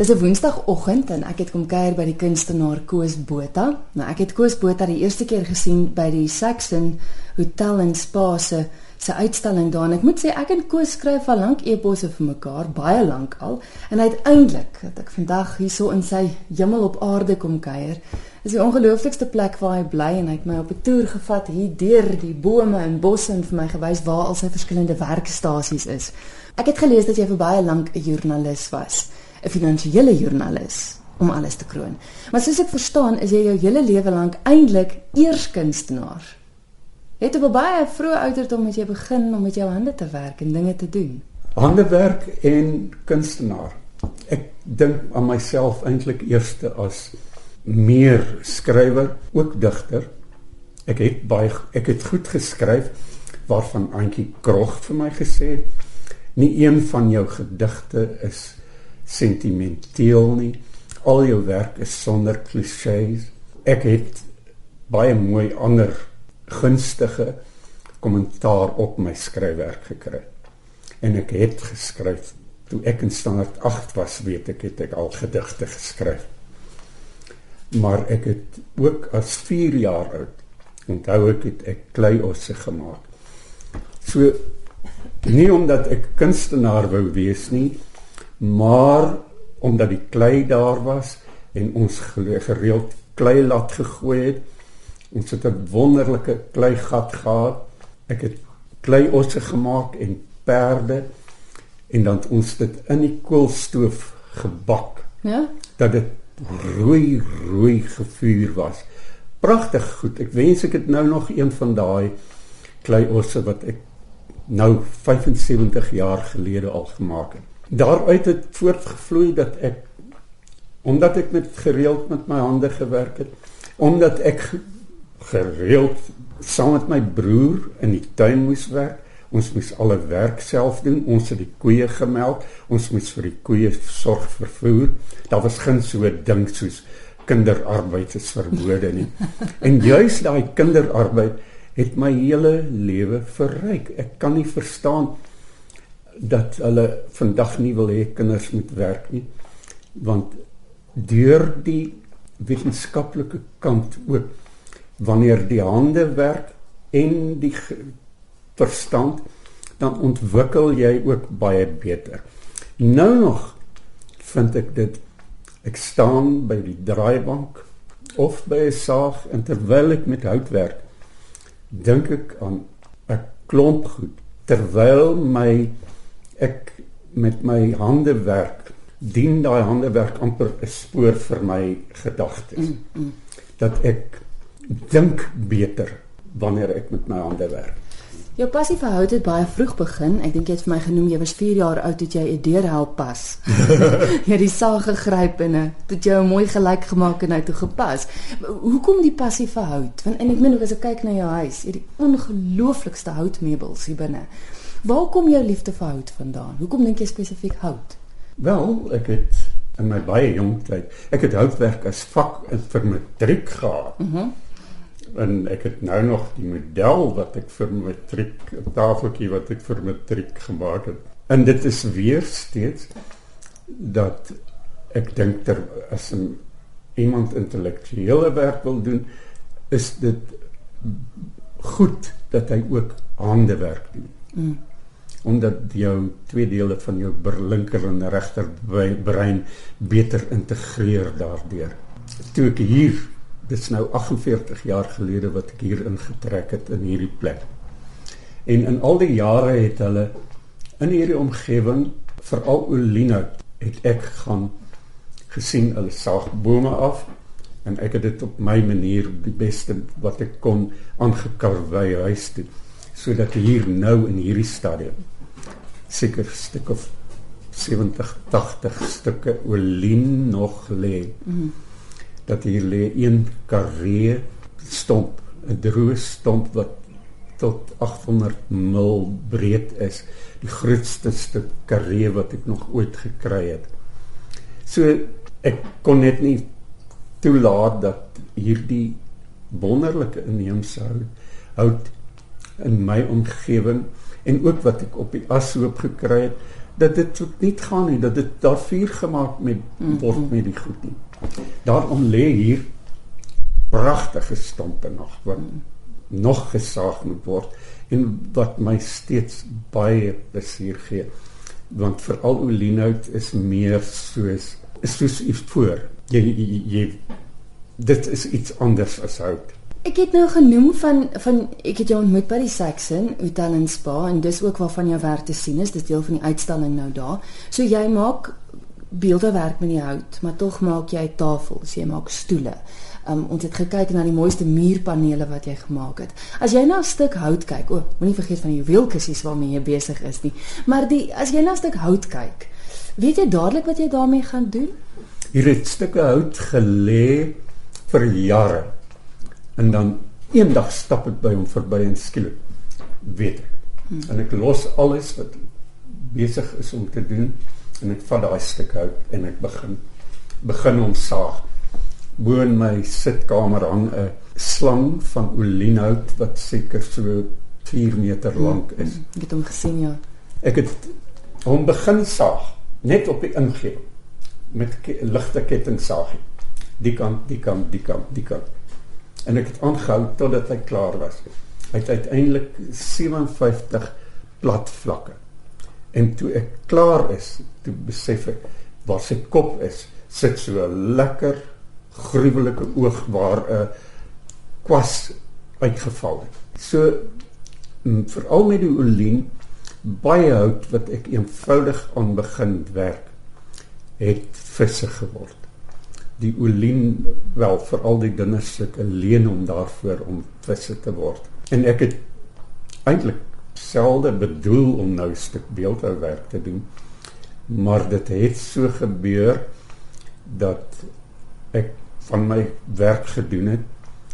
Dis 'n Woensdagoggend en ek het kom kuier by die kunstenaar Koos Botha. Nou ek het Koos Botha die eerste keer gesien by die Saxon Hotel in Spa se se uitstalling daar en ek moet sê ek en Koos skryf al lank eposse vir mekaar, baie lank al. En uiteindelik dat ek vandag hierso in sy hemel op aarde kom kuier, is die ongelooflikste plek waar hy bly en hy het my op 'n toer gevat hier deur die bome en bosse en vir my gewys waar al sy verskillende werkstasies is. Ek het gelees dat jy vir baie lank 'n joernalis was, 'n finansiële joernalis om alles te kroon. Maar soos ek verstaan, is jy jou hele lewe lank eintlik eers kunstenaar. Het op 'n baie vroeë ouderdom het jy begin om met jou hande te werk en dinge te doen. Handewerk en kunstenaar. Ek dink aan myself eintlik eerste as meer skrywer, ook digter. Ek het baie ek het goed geskryf waarvan Antjie Krog vir my gesê het nie een van jou gedigte is sentimenteel nie. Al jou werk is sonder klisjées. Ek het baie mooi ander gunstige kommentaar op my skryfwerk gekry. En ek het geskryf toe ek in standaard 8 was, weet ek het ek al gedigte geskryf. Maar ek het ook as 4 jaar oud onthou ek het ek kleiosse gemaak. So nie omdat ek kunstenaar wou wees nie, maar omdat die klei daar was en ons gereeld klei laat gegooi het Ons het 'n wonderlike klei gat gehad. Ek het klei osse gemaak en perde en dan ons dit in die koolstoof gebak. Ja. Dat dit rooi rooi gevuur was. Pragtig goed. Ek wens ek het nou nog een van daai klei osse wat ek nou 75 jaar gelede al gemaak het. Daaruit het voortgevloei dat ek omdat ek met gereeld met my hande gewerk het, omdat ek gereeld saam met my broer in die tuin moes werk. Ons moes alle werk self doen. Ons het die koeie gemelk. Ons moes vir die koeie sorg vir voer. Daar was geen so ding soos kinderarbeid is verbode nie. En juis daai kinderarbeid het my hele lewe verryk. Ek kan nie verstaan dat hulle vandag nie wil hê kinders moet werk nie. Want deur die wetenskaplike kant ook wanneer die hande werk en die verstand dan ontwikkel jy ook baie beter. Nou nog vind ek dit ek staan by die draaibank of by 'n saag en terwyl ek met hout werk dink ek aan 'n klomp goed terwyl my ek met my hande werk dien daai hande werk amper 'n spoor vir my gedagtes mm, mm. dat ek dink beter wanneer ek met my hande werk. Jou passie vir hout het baie vroeg begin. Ek dink jy het vir my genoem jy was 4 jaar oud toe jy 'n deur help pas. jy het die saag gegryp en dit jou mooi gelyk gemaak en hy toe gepas. Hoekom die passie vir hout? Want en ek meen ook as ek kyk na jou huis, jy het die ongelooflikste houtmeubels hier binne. Waar kom jou liefde vir hout vandaan? Hoekom dink jy spesifiek hout? Wel, ek het in my baie jong tyd, ek het houtwerk as vak vir matriek gehad. Mhm. Mm en ek het nou nog die model wat ek vir matriek tafeltjie wat ek vir matriek gemaak het. En dit is weer steeds dat ek dink ter as 'n iemand intellektuele werk wil doen, is dit goed dat hy ook handewerk doen. Mm. Omdat jou twee dele van jou linker en regter brein beter integreer daardeur. Toe ek hier dit is nou 48 jaar gelede wat ek hier ingetrek het in hierdie plek. En in al die jare het hulle in hierdie omgewing, veral Olina, het ek gaan gesien hulle saag bome af en ek het dit op my manier die beste wat ek kon aangekarwei huis toe sodat hier nou in hierdie stadium seker stuk of 70 80 stukke olien nog lê. Mm -hmm dat hier lê een karee stomp, 'n droë stomp wat tot 800 mil breed is, die grootste stuk karee wat ek nog ooit gekry het. So ek kon net nie toelaat dat hierdie wonderlike inheemse hout in my omgewing en ook wat ek op die ashoop gekry het dat dit nie gaan nie dat dit daar vuur gemaak met word met die goed nie. Daarom lê hier pragtige stompe nog wat nog gesaag moet word en wat my steeds baie plesier gee. Want veral olienhout is meer soos is soos iets voor. Jy, jy, jy dit is iets anders as hout Ek het nou genoem van van ek het jou ontmoet by die Saxon Hotel en Spa en dis ook waarvan jou werk te sien is dis deel van die uitstalling nou daar so jy maak beeldewerk met die hout maar tog maak jy tafels jy maak stoele Um, ons het gekyk na die mooiste muurpanele wat jy gemaak het. As jy na 'n stuk hout kyk, o, oh, moenie vergeet van die juweelkussies waarmee jy besig is nie. Maar die as jy na 'n stuk hout kyk, weet jy dadelik wat jy daarmee gaan doen? Hier het stukke hout gelê vir jare. En dan eendag stap ek by hom verby en skielik weet ek. Hmm. En ek los alles wat besig is om te doen en ek vat daai stuk hout en ek begin begin hom saag bo in my sitkamer hang 'n slang van olienhout wat seker so 4 meter lank is. Mm, ek het hom gesien ja. Ek het hom begin saag net op die ingee met ligte kettingsaagie. Die kant, die kant, die kant, die kant. En ek het aangehou totdat hy klaar was. Hy het uiteindelik 57 plat vlakke. En toe ek klaar is, toe besef ek waar sy kop is, sit so lekker gruwelike oog waar 'n kwas uitgeval het. So veral met die olien baie hout wat ek eenvoudig aan begin werk het visse geword. Die olien wel veral die dunne stukke leen om daarvoor om visse te word. En ek het eintlik selde bedoel om nou 'n stuk beeldhouwerk te doen. Maar dit het so gebeur dat ek van my werk gedoen het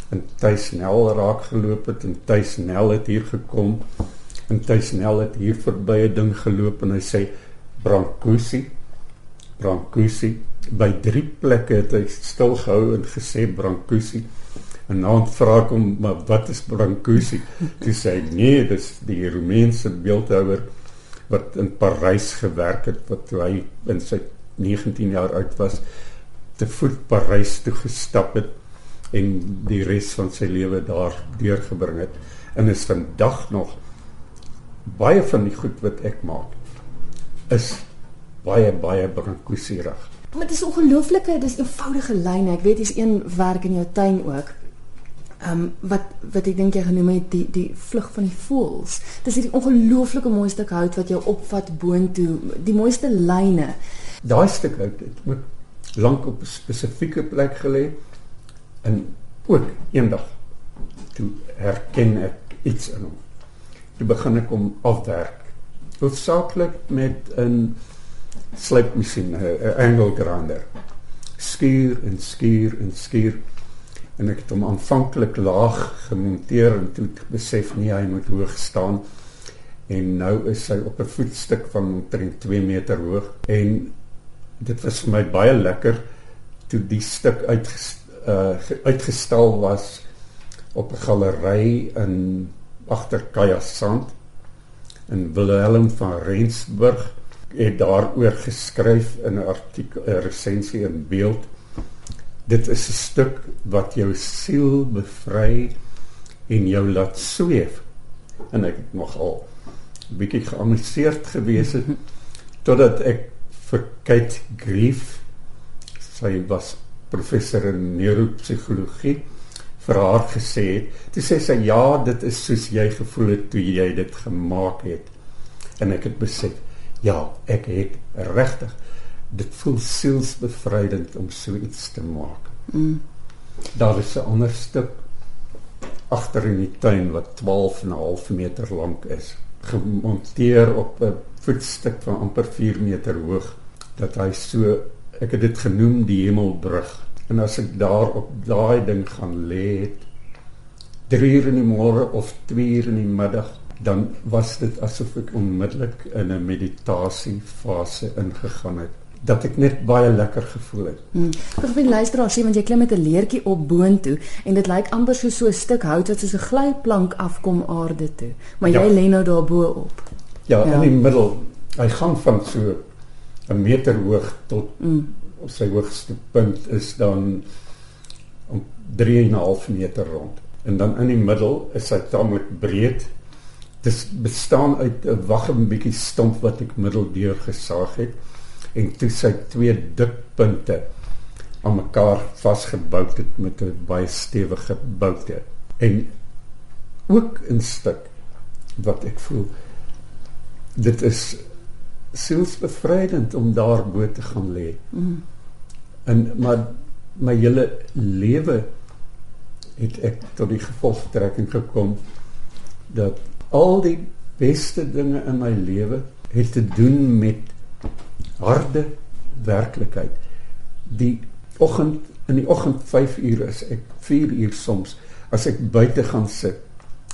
en tuisnel raak geloop het en tuisnel het hier gekom en tuisnel het hier verby 'n ding geloop en hy sê Brancusi Brancusi. By drie plekke het hy stil gehou en gesê Brancusi. En nou vra ek hom maar wat is Brancusi? Toe sê hy nee dis die Romeinse beeldhouer wat in Parys gewerk het wat hy in sy 19 jaar oud was te voet Parys toe gestap het en die res van sy lewe daar deurgebring het. En is vandag nog baie van die goed wat ek maak is baie baie brankosierig. Maar dit is ongelooflike, dis eenvoudige lyne. Ek weet dis een werk in jou tuin ook. Ehm um, wat wat ek dink jy genoem het die die vlug van die voëls. Dis hierdie ongelooflike mooi stuk hout wat jou opvat boontoe, die mooiste lyne. Daai stuk hout het ook lank op 'n spesifieke plek gelê en ook eendag toe herken ek iets in hom. Toe begin ek hom afwerk. Hoofsaaklik met 'n slypmasjien, 'n angle grinder. Skuur en skuur en skuur. En ek het hom aanvanklik laag gemonteer en toe besef nie hy moet hoog staan. En nou is hy op 'n voetstuk van omtrent 2 meter hoog. En dit was vir my baie lekker toe die stuk uit uh, uitgestal was op 'n galery in agter Kajasand in Wilhelm van Rensburg het daaroor geskryf in 'n artikel 'n resensie in beeld dit is 'n stuk wat jou siel bevry en jou laat sweef en ek het nogal bietjie geamuseerd gewees het totdat ek vir Kate Grief. Sy was professor in neuropsigologie vir haar gesê het. Toe sê sy ja, dit is soos jy gevoel het toe jy dit gemaak het. En ek het besef, ja, ek het regtig dit voel sielsbevrydend om so iets te maak. Mm. Daar is 'n ander stuk agter in die tuin wat 12 en 'n half meter lank is, gemonteer op 'n voetstuk van amper 4 meter hoog dat hy so ek het dit genoem die hemelbrug en as ek daar op daai ding gaan lê het 3 uur in die môre of 2 uur in die middag dan was dit asof ek onmiddellik in 'n meditasie fase ingegaan het dat ek net baie lekker gevoel het. Hmm. Ek wil luister as jy want jy klim met 'n leertjie op boontoe en dit lyk amper so so 'n stuk hout wat soos 'n glyplank afkom aarde toe, maar ja. jy lê nou daar bo op. Ja, ja, in die middel Hy gaan van so 'n meter hoog tot mm. sy hoogste punt is dan om 3.5 meter rond. En dan in die middel is hy tamelik breed. Dit bestaan uit 'n waggem bietjie stomp wat ek middeldeur gesaag het en toe sy twee dik punte aan mekaar vasgebou het met 'n baie stewige boute. En ook 'n stuk wat ek voel dit is sielsbevrydend om daar bo te gaan lê. Mm. En maar my hele lewe het ek tot die gevolgtrekking gekom dat al die beste dinge in my lewe het te doen met harde werklikheid. Die oggend in die oggend 5 uur is ek 4 uur soms as ek buite gaan sit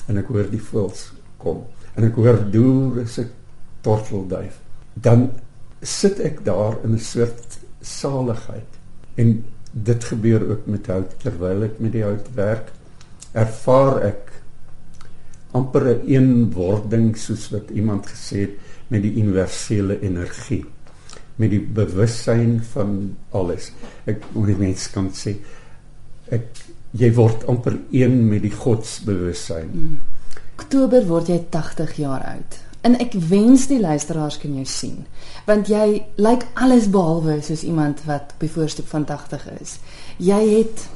en ek hoor die voëls kom en ek hoor deur is 'n tortelduif dan sit ek daar in 'n soort saligheid en dit gebeur ook met hout terwyl ek met die hout werk ervaar ek amper 'n eenwording soos wat iemand gesê het met die universele energie met die bewussyn van alles. Ek moet die mens kan sê ek jy word amper een met die godsbewussyn mm. Oktober word jy 80 jaar oud. En ek wens die luisteraars kan jou sien want jy lyk alles behalwe soos iemand wat op die voorstoep van 80 is. Jy het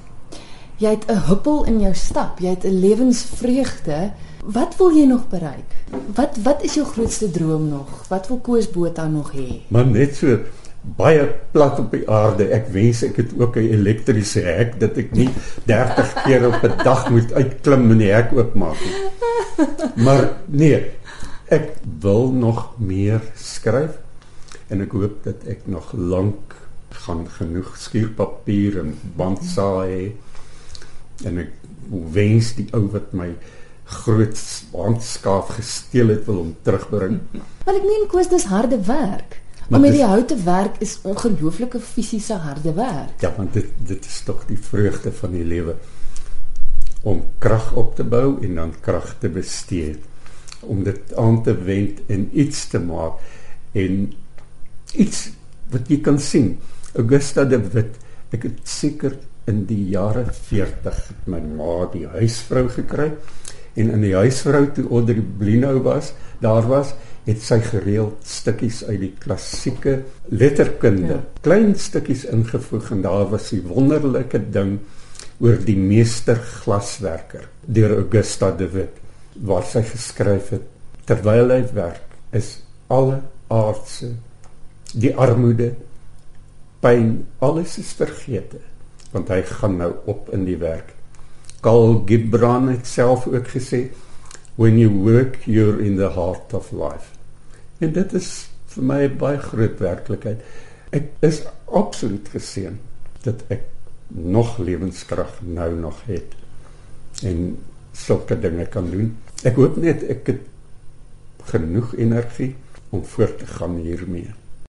jy het 'n huppel in jou stap jy het 'n lewensvreugde wat wil jy nog bereik? Wat wat is jou grootste droom nog? Wat wil Koos Botha nog hê? Maar net so baie plat op die aarde. Ek wens ek het ook 'n elektriese hek dat ek nie 30 keer op 'n dag moet uitklim en die hek oopmaak nie. Maar nee Ek wil nog meer skryf. En ek hoop dat ek nog lank gaan genoeg skuurpapier en bandsaai en ek wens die ou wat my groot handskaaf gesteel het wil hom terugbring. Want ek meen koes dis harde werk. Maar om met die houte werk is ongelooflike fisiese harde werk. Ja, want dit dit is tog die vreugde van die lewe om krag op te bou en dan krag te bestee om dit aan te wend en iets te maak en iets wat jy kan sien. Augusta de Wit, ek het seker in die jare 40 my ma die huisvrou gekry en in die huisvrou toe Audrey Blinow was, daar was het sy gereeld stukkies uit die klassieke letterkunde, ja. klein stukkies ingevoeg en daar was 'n wonderlike ding oor die meester glaswerker deur Augusta de Wit wat sy geskryf het terwyl hy werk is alle aardse die armoede pyn alles is vergete want hy gaan nou op in die werk Karl Gibran het self ook gesê when you work you're in the heart of life. En dit is vir my baie groot werklikheid. Ek is absoluut geseën dat ek nog lewenskrag nou nog het en sulke dinge kan doen. Ek hoop net ek het genoeg energie om voort te gaan hiermee.